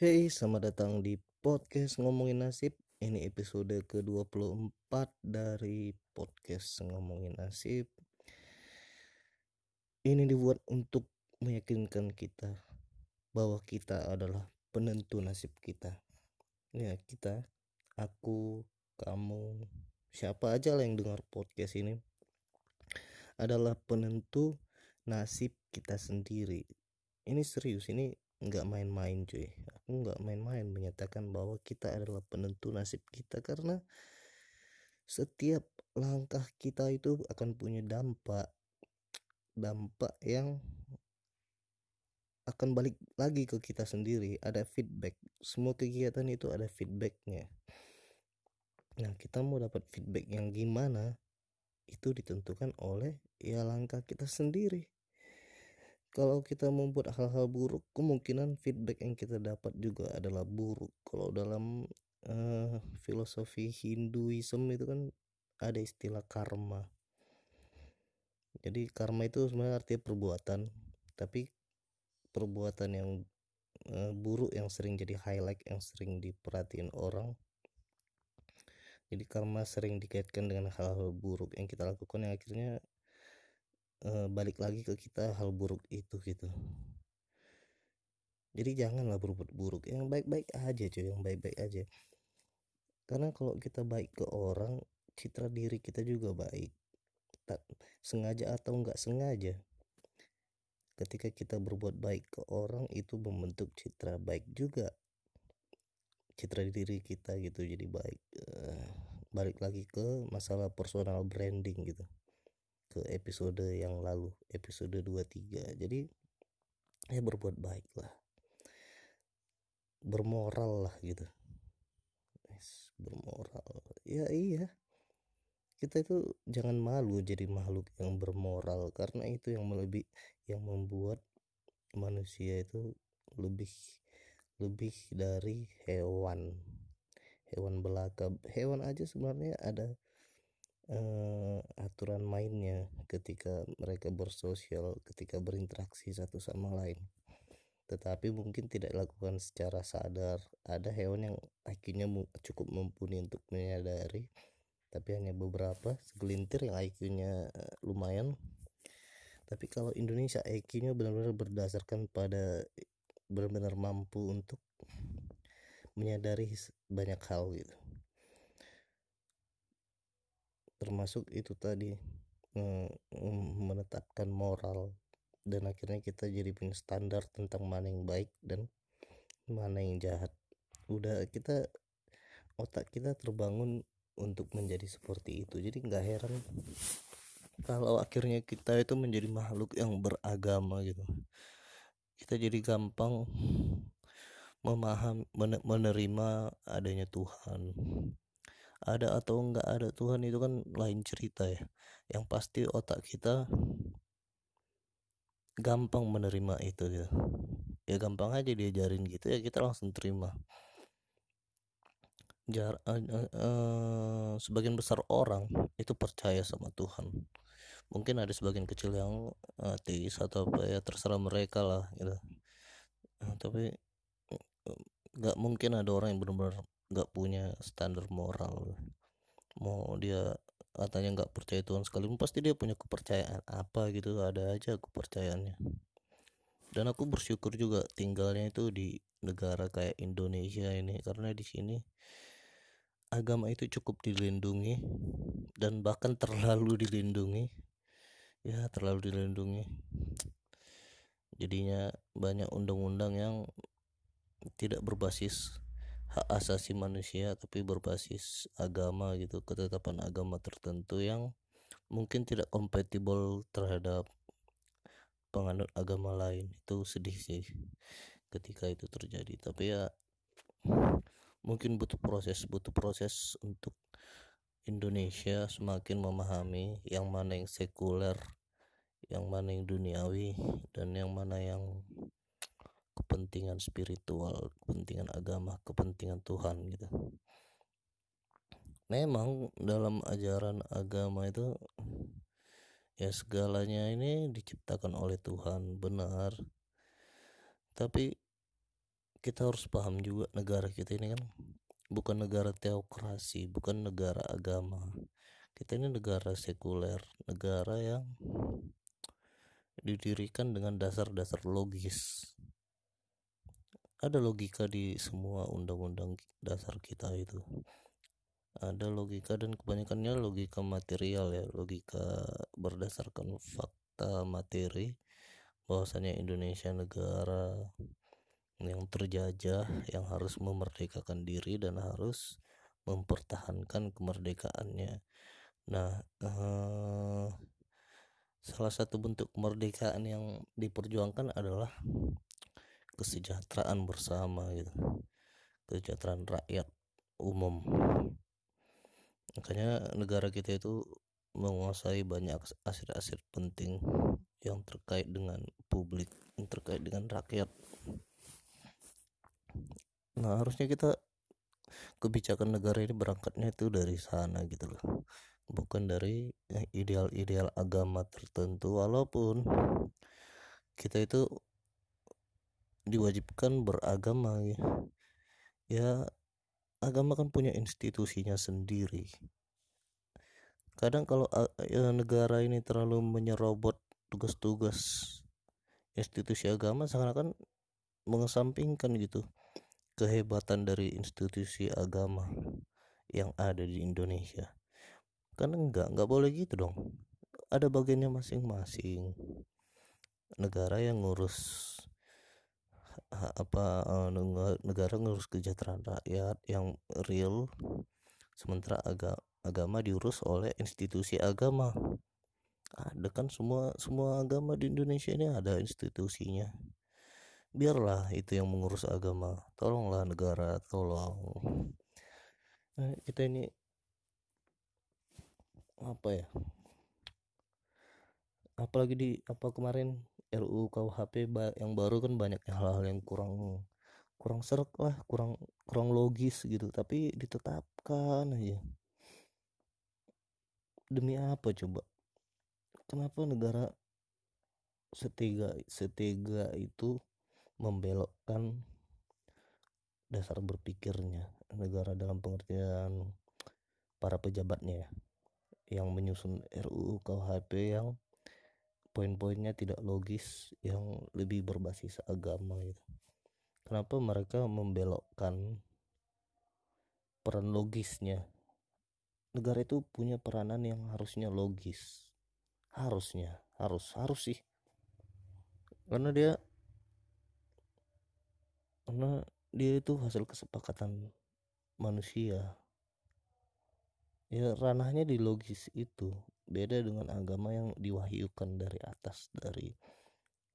Hey, selamat datang di podcast Ngomongin Nasib. Ini episode ke-24 dari podcast Ngomongin Nasib. Ini dibuat untuk meyakinkan kita bahwa kita adalah penentu nasib kita. Ya, kita, aku, kamu, siapa aja lah yang dengar podcast ini adalah penentu nasib kita sendiri. Ini serius, ini nggak main-main cuy nggak main-main menyatakan bahwa kita adalah penentu nasib kita. Karena setiap langkah kita itu akan punya dampak dampak yang akan balik lagi ke kita sendiri. Ada feedback. Semua kegiatan itu ada feedbacknya. Nah kita mau dapat feedback yang gimana itu ditentukan oleh ya langkah kita sendiri kalau kita membuat hal-hal buruk kemungkinan feedback yang kita dapat juga adalah buruk. Kalau dalam uh, filosofi Hinduism itu kan ada istilah karma. Jadi karma itu sebenarnya artinya perbuatan tapi perbuatan yang uh, buruk yang sering jadi highlight yang sering diperhatiin orang jadi karma sering dikaitkan dengan hal-hal buruk yang kita lakukan yang akhirnya uh, balik lagi ke kita hal buruk itu gitu. Jadi janganlah berbuat buruk yang baik-baik aja cuy yang baik-baik aja. Karena kalau kita baik ke orang citra diri kita juga baik. Tak sengaja atau enggak sengaja. Ketika kita berbuat baik ke orang itu membentuk citra baik juga. Citra diri kita gitu jadi baik. Uh, balik lagi ke masalah personal branding gitu ke episode yang lalu episode 23 jadi ya berbuat baik lah. Bermoral lah gitu. Yes, bermoral. Ya iya. Kita itu jangan malu jadi makhluk yang bermoral. Karena itu yang lebih yang membuat manusia itu lebih lebih dari hewan. Hewan belaka. Hewan aja sebenarnya ada uh, aturan mainnya ketika mereka bersosial ketika berinteraksi satu sama lain. Tetapi mungkin tidak dilakukan secara sadar. Ada hewan yang IQ-nya cukup mumpuni untuk menyadari tapi hanya beberapa segelintir yang IQ-nya eh, lumayan. Tapi kalau Indonesia IQ-nya benar-benar berdasarkan pada benar-benar mampu untuk menyadari banyak hal gitu termasuk itu tadi menetapkan moral dan akhirnya kita jadi punya standar tentang mana yang baik dan mana yang jahat. Udah kita otak kita terbangun untuk menjadi seperti itu. Jadi nggak heran kalau akhirnya kita itu menjadi makhluk yang beragama gitu. Kita jadi gampang memaham menerima adanya Tuhan ada atau enggak ada Tuhan itu kan lain cerita ya. Yang pasti otak kita gampang menerima itu gitu. Ya gampang aja diajarin gitu ya kita langsung terima. Jar, uh, uh, uh, sebagian besar orang itu percaya sama Tuhan. Mungkin ada sebagian kecil yang ateis atau apa ya terserah mereka lah gitu. Uh, tapi nggak mungkin ada orang yang benar-benar nggak punya standar moral. Mau dia katanya nggak percaya Tuhan sekalipun pasti dia punya kepercayaan apa gitu ada aja kepercayaannya. Dan aku bersyukur juga tinggalnya itu di negara kayak Indonesia ini karena di sini agama itu cukup dilindungi dan bahkan terlalu dilindungi. Ya terlalu dilindungi. Jadinya banyak undang-undang yang tidak berbasis hak asasi manusia tapi berbasis agama gitu ketetapan agama tertentu yang mungkin tidak kompatibel terhadap penganut agama lain. Itu sedih sih ketika itu terjadi. Tapi ya mungkin butuh proses butuh proses untuk Indonesia semakin memahami yang mana yang sekuler yang mana yang duniawi dan yang mana yang kepentingan spiritual, kepentingan agama, kepentingan Tuhan gitu. Memang dalam ajaran agama itu ya segalanya ini diciptakan oleh Tuhan benar. Tapi kita harus paham juga negara kita ini kan bukan negara teokrasi bukan negara agama kita ini negara sekuler negara yang didirikan dengan dasar-dasar logis ada logika di semua undang-undang dasar kita itu. Ada logika dan kebanyakannya logika material ya logika berdasarkan fakta materi bahwasanya Indonesia negara yang terjajah yang harus memerdekakan diri dan harus mempertahankan kemerdekaannya. Nah eh, salah satu bentuk kemerdekaan yang diperjuangkan adalah kesejahteraan bersama gitu. Kesejahteraan rakyat umum. Makanya negara kita itu menguasai banyak aset-aset penting yang terkait dengan publik yang terkait dengan rakyat. Nah harusnya kita kebijakan negara ini berangkatnya itu dari sana gitu loh. Bukan dari eh, ideal-ideal agama tertentu. Walaupun kita itu diwajibkan beragama ya. Ya agama kan punya institusinya sendiri. Kadang kalau ya, negara ini terlalu menyerobot tugas-tugas institusi agama seakan-akan mengesampingkan gitu kehebatan dari institusi agama yang ada di Indonesia. Kan enggak enggak boleh gitu dong. Ada bagiannya masing-masing. Negara yang ngurus apa eh, negara ngurus kesejahteraan rakyat yang real sementara aga, agama diurus oleh institusi agama. Ada kan semua semua agama di Indonesia ini ada institusinya. Biarlah itu yang mengurus agama. Tolonglah negara tolong. Nah, kita ini apa ya? Apalagi di apa kemarin RUU KUHP yang baru kan banyak hal-hal yang kurang kurang serak lah kurang kurang logis gitu. Tapi ditetapkan aja. Demi apa coba? Kenapa negara setiga setiga itu membelokkan dasar berpikirnya? Negara dalam pengertian para pejabatnya ya yang menyusun RUU KUHP yang poin-poinnya tidak logis yang lebih berbasis agama gitu. Kenapa mereka membelokkan peran logisnya? Negara itu punya peranan yang harusnya logis. Harusnya, harus, harus sih. Karena dia karena dia itu hasil kesepakatan manusia. Ya ranahnya di logis itu beda dengan agama yang diwahyukan dari atas dari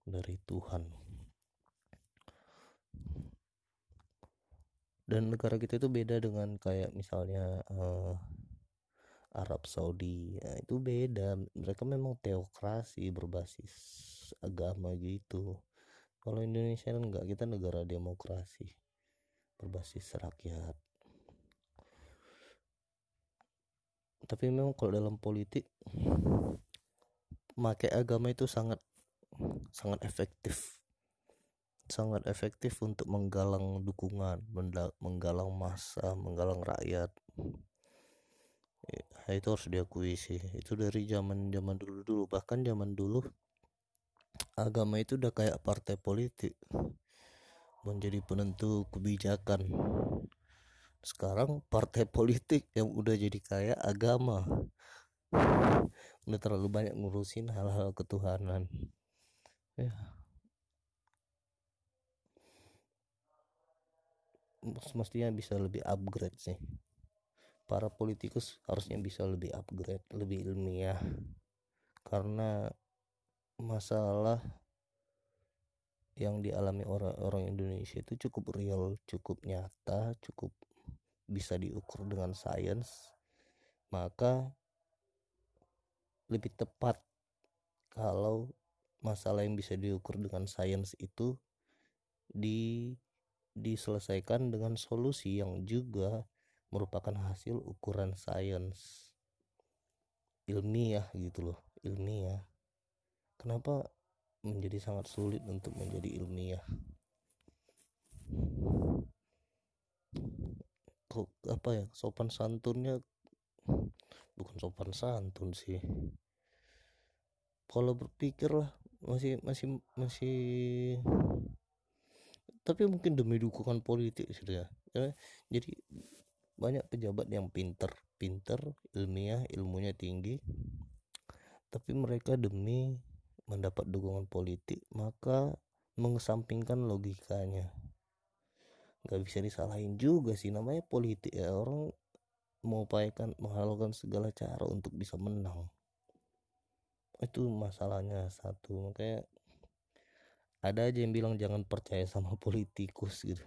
dari Tuhan. Dan negara kita itu beda dengan kayak misalnya uh, Arab Saudi. Ya, itu beda. Mereka memang teokrasi berbasis agama gitu. Kalau Indonesia kan enggak kita negara demokrasi berbasis rakyat tapi memang kalau dalam politik pakai agama itu sangat sangat efektif. Sangat efektif untuk menggalang dukungan menggalang massa menggalang rakyat. Ya, itu harus diakui sih. Itu dari zaman zaman dulu dulu. Bahkan zaman dulu agama itu udah kayak partai politik. Menjadi penentu kebijakan sekarang partai politik yang udah jadi kayak agama. Udah terlalu banyak ngurusin hal-hal ketuhanan. Ya. Semestinya bisa lebih upgrade sih. Para politikus harusnya bisa lebih upgrade lebih ilmiah. Karena masalah yang dialami orang-orang Indonesia itu cukup real, cukup nyata, cukup bisa diukur dengan sains maka lebih tepat kalau masalah yang bisa diukur dengan sains itu di diselesaikan dengan solusi yang juga merupakan hasil ukuran sains. Ilmiah gitu loh ilmiah. Kenapa menjadi sangat sulit untuk menjadi ilmiah apa ya sopan santunnya bukan sopan santun sih kalau berpikir lah masih masih masih tapi mungkin demi dukungan politik sudah ya. jadi banyak pejabat yang pinter pinter ilmiah ilmunya tinggi tapi mereka demi mendapat dukungan politik maka mengesampingkan logikanya nggak bisa disalahin juga sih. Namanya politik ya orang mengupayakan menghalalkan segala cara untuk bisa menang. Itu masalahnya satu. Makanya ada aja yang bilang jangan percaya sama politikus gitu.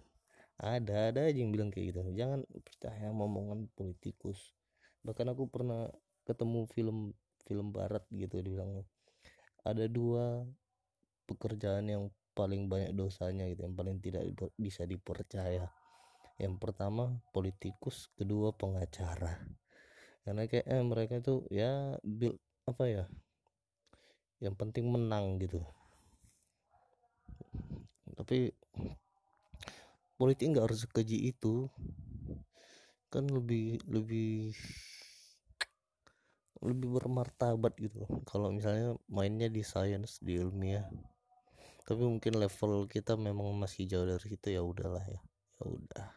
Ada ada aja yang bilang kayak gitu. Jangan percaya omongan politikus. Bahkan aku pernah ketemu film film barat gitu dibilang ada dua pekerjaan yang paling banyak dosanya gitu yang paling tidak bisa dipercaya. Yang pertama politikus kedua pengacara. Karena kayak eh, mereka itu ya bil apa ya yang penting menang gitu. Tapi politik nggak harus sekeji itu. Kan lebih lebih lebih bermartabat gitu. Kalau misalnya mainnya di sains di ilmiah tapi mungkin level kita memang masih jauh dari situ ya udahlah ya ya udah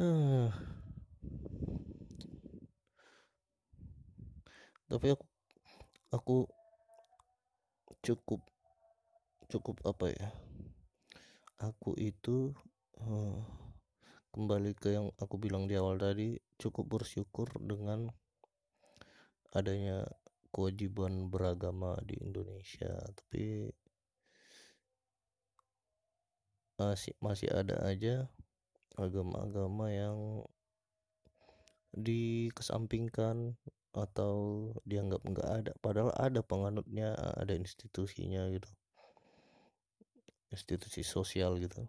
hmm. tapi aku aku cukup cukup apa ya aku itu uh, kembali ke yang aku bilang di awal tadi cukup bersyukur dengan adanya kewajiban beragama di Indonesia tapi masih masih ada aja agama-agama yang dikesampingkan atau dianggap nggak ada. Padahal ada penganutnya ada institusinya gitu. Institusi sosial gitu.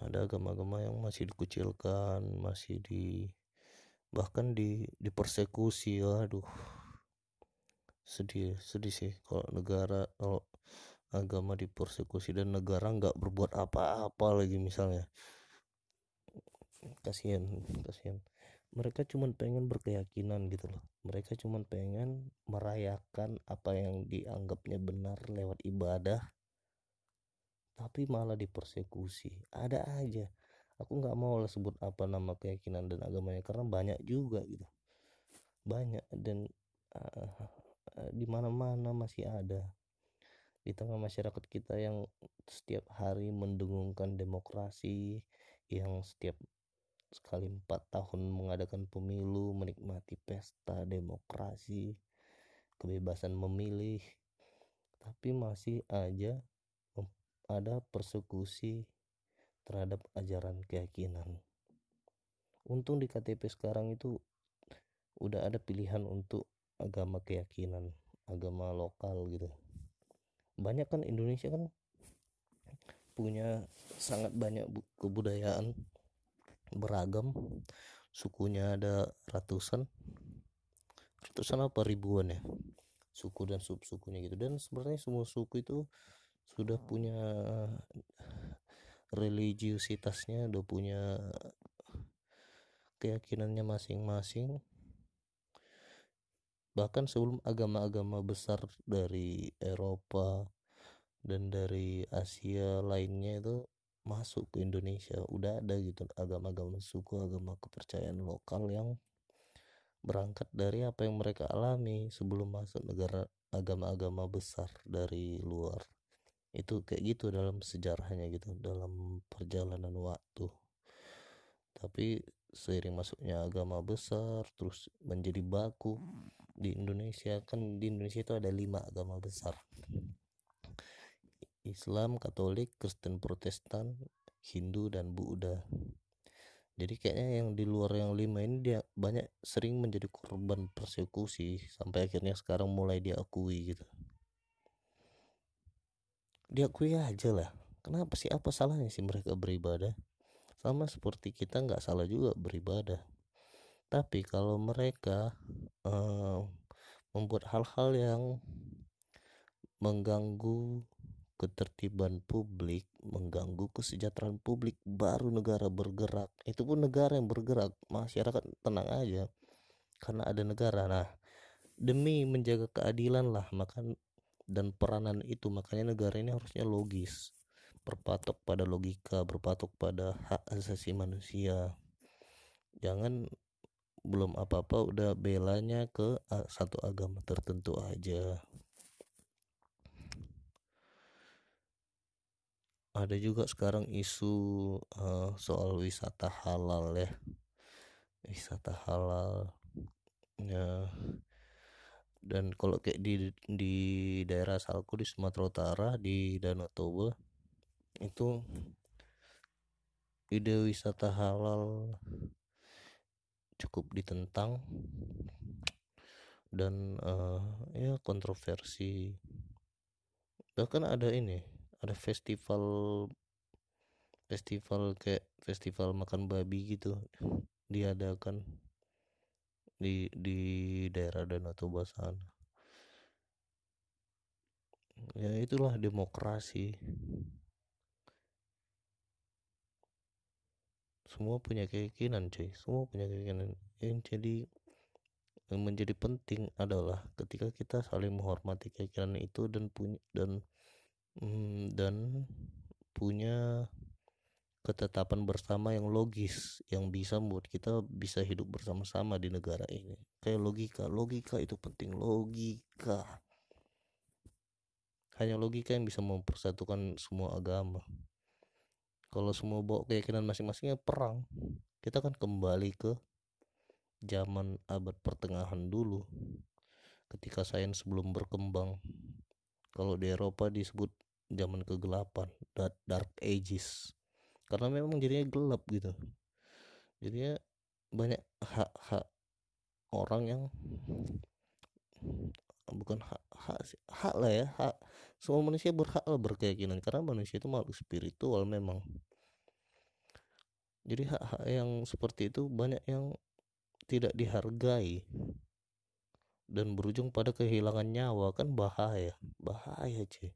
Ada agama-agama yang masih dikucilkan masih di bahkan di dipersekusi. Aduh sedih sedih sih kalau negara kalau agama dipersekusi dan negara nggak berbuat apa-apa lagi misalnya. Kasihan kasihan. Mereka cuma pengen berkeyakinan gitu loh. Mereka cuma pengen merayakan apa yang dianggapnya benar lewat ibadah tapi malah dipersekusi. Ada aja. Aku nggak mau lah sebut apa nama keyakinan dan agamanya karena banyak juga gitu. Banyak dan uh, uh, di mana-mana masih ada. Di tengah masyarakat kita yang setiap hari mendengungkan demokrasi yang setiap sekali empat tahun mengadakan pemilu menikmati pesta demokrasi kebebasan memilih tapi masih aja ada persekusi terhadap ajaran keyakinan. Untung di KTP sekarang itu udah ada pilihan untuk agama keyakinan agama lokal gitu. Banyak kan Indonesia kan punya sangat banyak kebudayaan beragam. Sukunya ada ratusan. Ratusan apa ribuan ya? Suku dan sub sukunya gitu. Dan sebenarnya semua suku itu sudah punya religiusitasnya udah punya keyakinannya masing-masing bahkan sebelum agama-agama besar dari Eropa dan dari Asia lainnya itu masuk ke Indonesia udah ada gitu agama-agama suku agama kepercayaan lokal yang berangkat dari apa yang mereka alami sebelum masuk negara agama-agama besar dari luar. Itu kayak gitu dalam sejarahnya gitu dalam perjalanan waktu. Tapi seiring masuknya agama besar terus menjadi baku di Indonesia kan di Indonesia itu ada lima agama besar Islam, Katolik, Kristen Protestan, Hindu dan Buddha. Jadi kayaknya yang di luar yang lima ini dia banyak sering menjadi korban persekusi sampai akhirnya sekarang mulai diakui gitu. Diakui aja lah. Kenapa sih apa salahnya sih mereka beribadah? Sama seperti kita nggak salah juga beribadah. Tapi kalau mereka uh, membuat hal-hal yang mengganggu ketertiban publik mengganggu kesejahteraan publik baru negara bergerak itu pun negara yang bergerak masyarakat tenang aja karena ada negara. Nah demi menjaga keadilan lah maka dan peranan itu makanya negara ini harusnya logis berpatok pada logika berpatok pada hak asasi manusia. Jangan belum apa-apa udah belanya ke satu agama tertentu aja. Ada juga sekarang isu uh, soal wisata halal ya. Wisata halal ya. Dan kalau kayak di di daerah asalku di Sumatera Utara di Danau Toba itu ide wisata halal cukup ditentang dan uh, ya kontroversi. Bahkan ada ini ada festival festival kayak festival makan babi gitu diadakan di di daerah Danau Toba sana. Ya itulah demokrasi semua punya keyakinan cuy. Semua punya keyakinan. Yang jadi yang menjadi penting adalah ketika kita saling menghormati keyakinan itu dan punya dan mm, dan punya ketetapan bersama yang logis yang bisa membuat kita bisa hidup bersama-sama di negara ini. Kayak logika. Logika itu penting. Logika. Hanya logika yang bisa mempersatukan semua agama kalau semua bawa keyakinan masing-masingnya perang. Kita kan kembali ke zaman abad pertengahan dulu ketika sains belum berkembang. Kalau di Eropa disebut zaman kegelapan dark ages. Karena memang jadinya gelap gitu. Jadinya banyak hak-hak orang yang bukan hak hak hak lah ya hak semua manusia berhak berkeyakinan karena manusia itu makhluk spiritual memang. Jadi hak-hak yang seperti itu banyak yang tidak dihargai. Dan berujung pada kehilangan nyawa kan bahaya bahaya cuy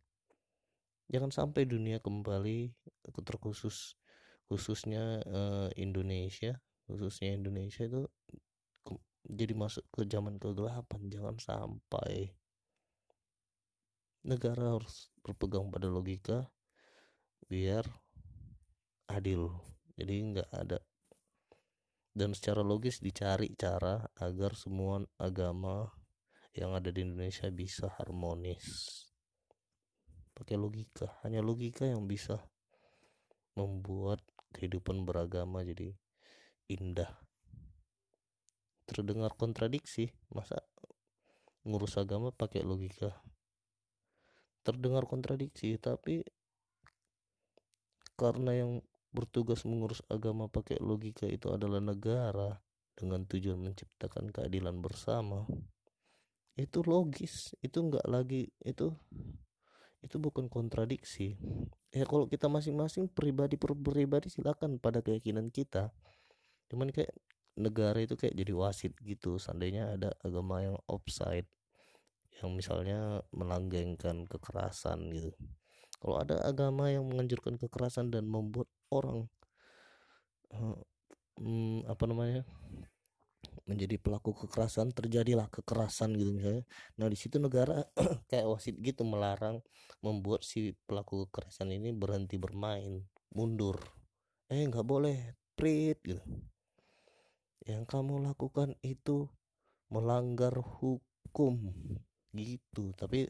jangan sampai dunia kembali terkhusus khususnya uh, Indonesia. Khususnya Indonesia itu jadi masuk ke zaman kegelapan jangan sampai negara harus berpegang pada logika biar adil. Jadi nggak ada. Dan secara logis dicari cara agar semua agama yang ada di Indonesia bisa harmonis. Pakai logika. Hanya logika yang bisa membuat kehidupan beragama jadi indah. Terdengar kontradiksi masa ngurus agama pakai logika terdengar kontradiksi tapi karena yang bertugas mengurus agama pakai logika itu adalah negara dengan tujuan menciptakan keadilan bersama itu logis itu enggak lagi itu itu bukan kontradiksi. Ya kalau kita masing-masing pribadi per pribadi silakan pada keyakinan kita. Cuman kayak negara itu kayak jadi wasit gitu seandainya ada agama yang offside yang misalnya melanggengkan kekerasan gitu. Kalau ada agama yang menganjurkan kekerasan dan membuat orang hmm, apa namanya menjadi pelaku kekerasan terjadilah kekerasan gitu misalnya. Nah di situ negara kayak wasit gitu melarang membuat si pelaku kekerasan ini berhenti bermain mundur. Eh nggak boleh prit gitu. Yang kamu lakukan itu melanggar hukum gitu tapi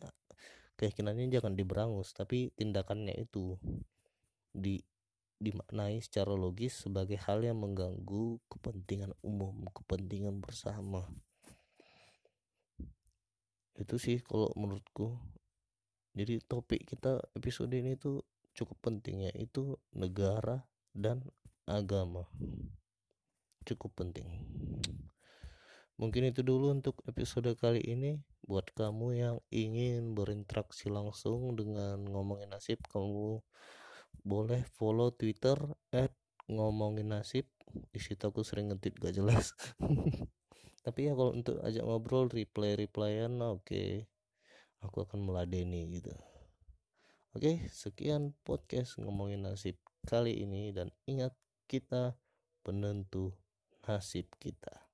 keyakinannya jangan diberangus tapi tindakannya itu di dimaknai secara logis sebagai hal yang mengganggu kepentingan umum, kepentingan bersama. Itu sih kalau menurutku. Jadi topik kita episode ini tuh cukup penting ya, itu negara dan agama. Cukup penting. Mungkin itu dulu untuk episode kali ini. Buat kamu yang ingin berinteraksi langsung dengan ngomongin nasib, kamu boleh follow Twitter at ngomongin nasib di situ aku sering ngetit gak jelas tapi ya kalau untuk ajak ngobrol reply replyan oke okay. aku akan meladeni gitu Oke, sekian podcast ngomongin nasib kali ini dan ingat kita penentu nasib kita.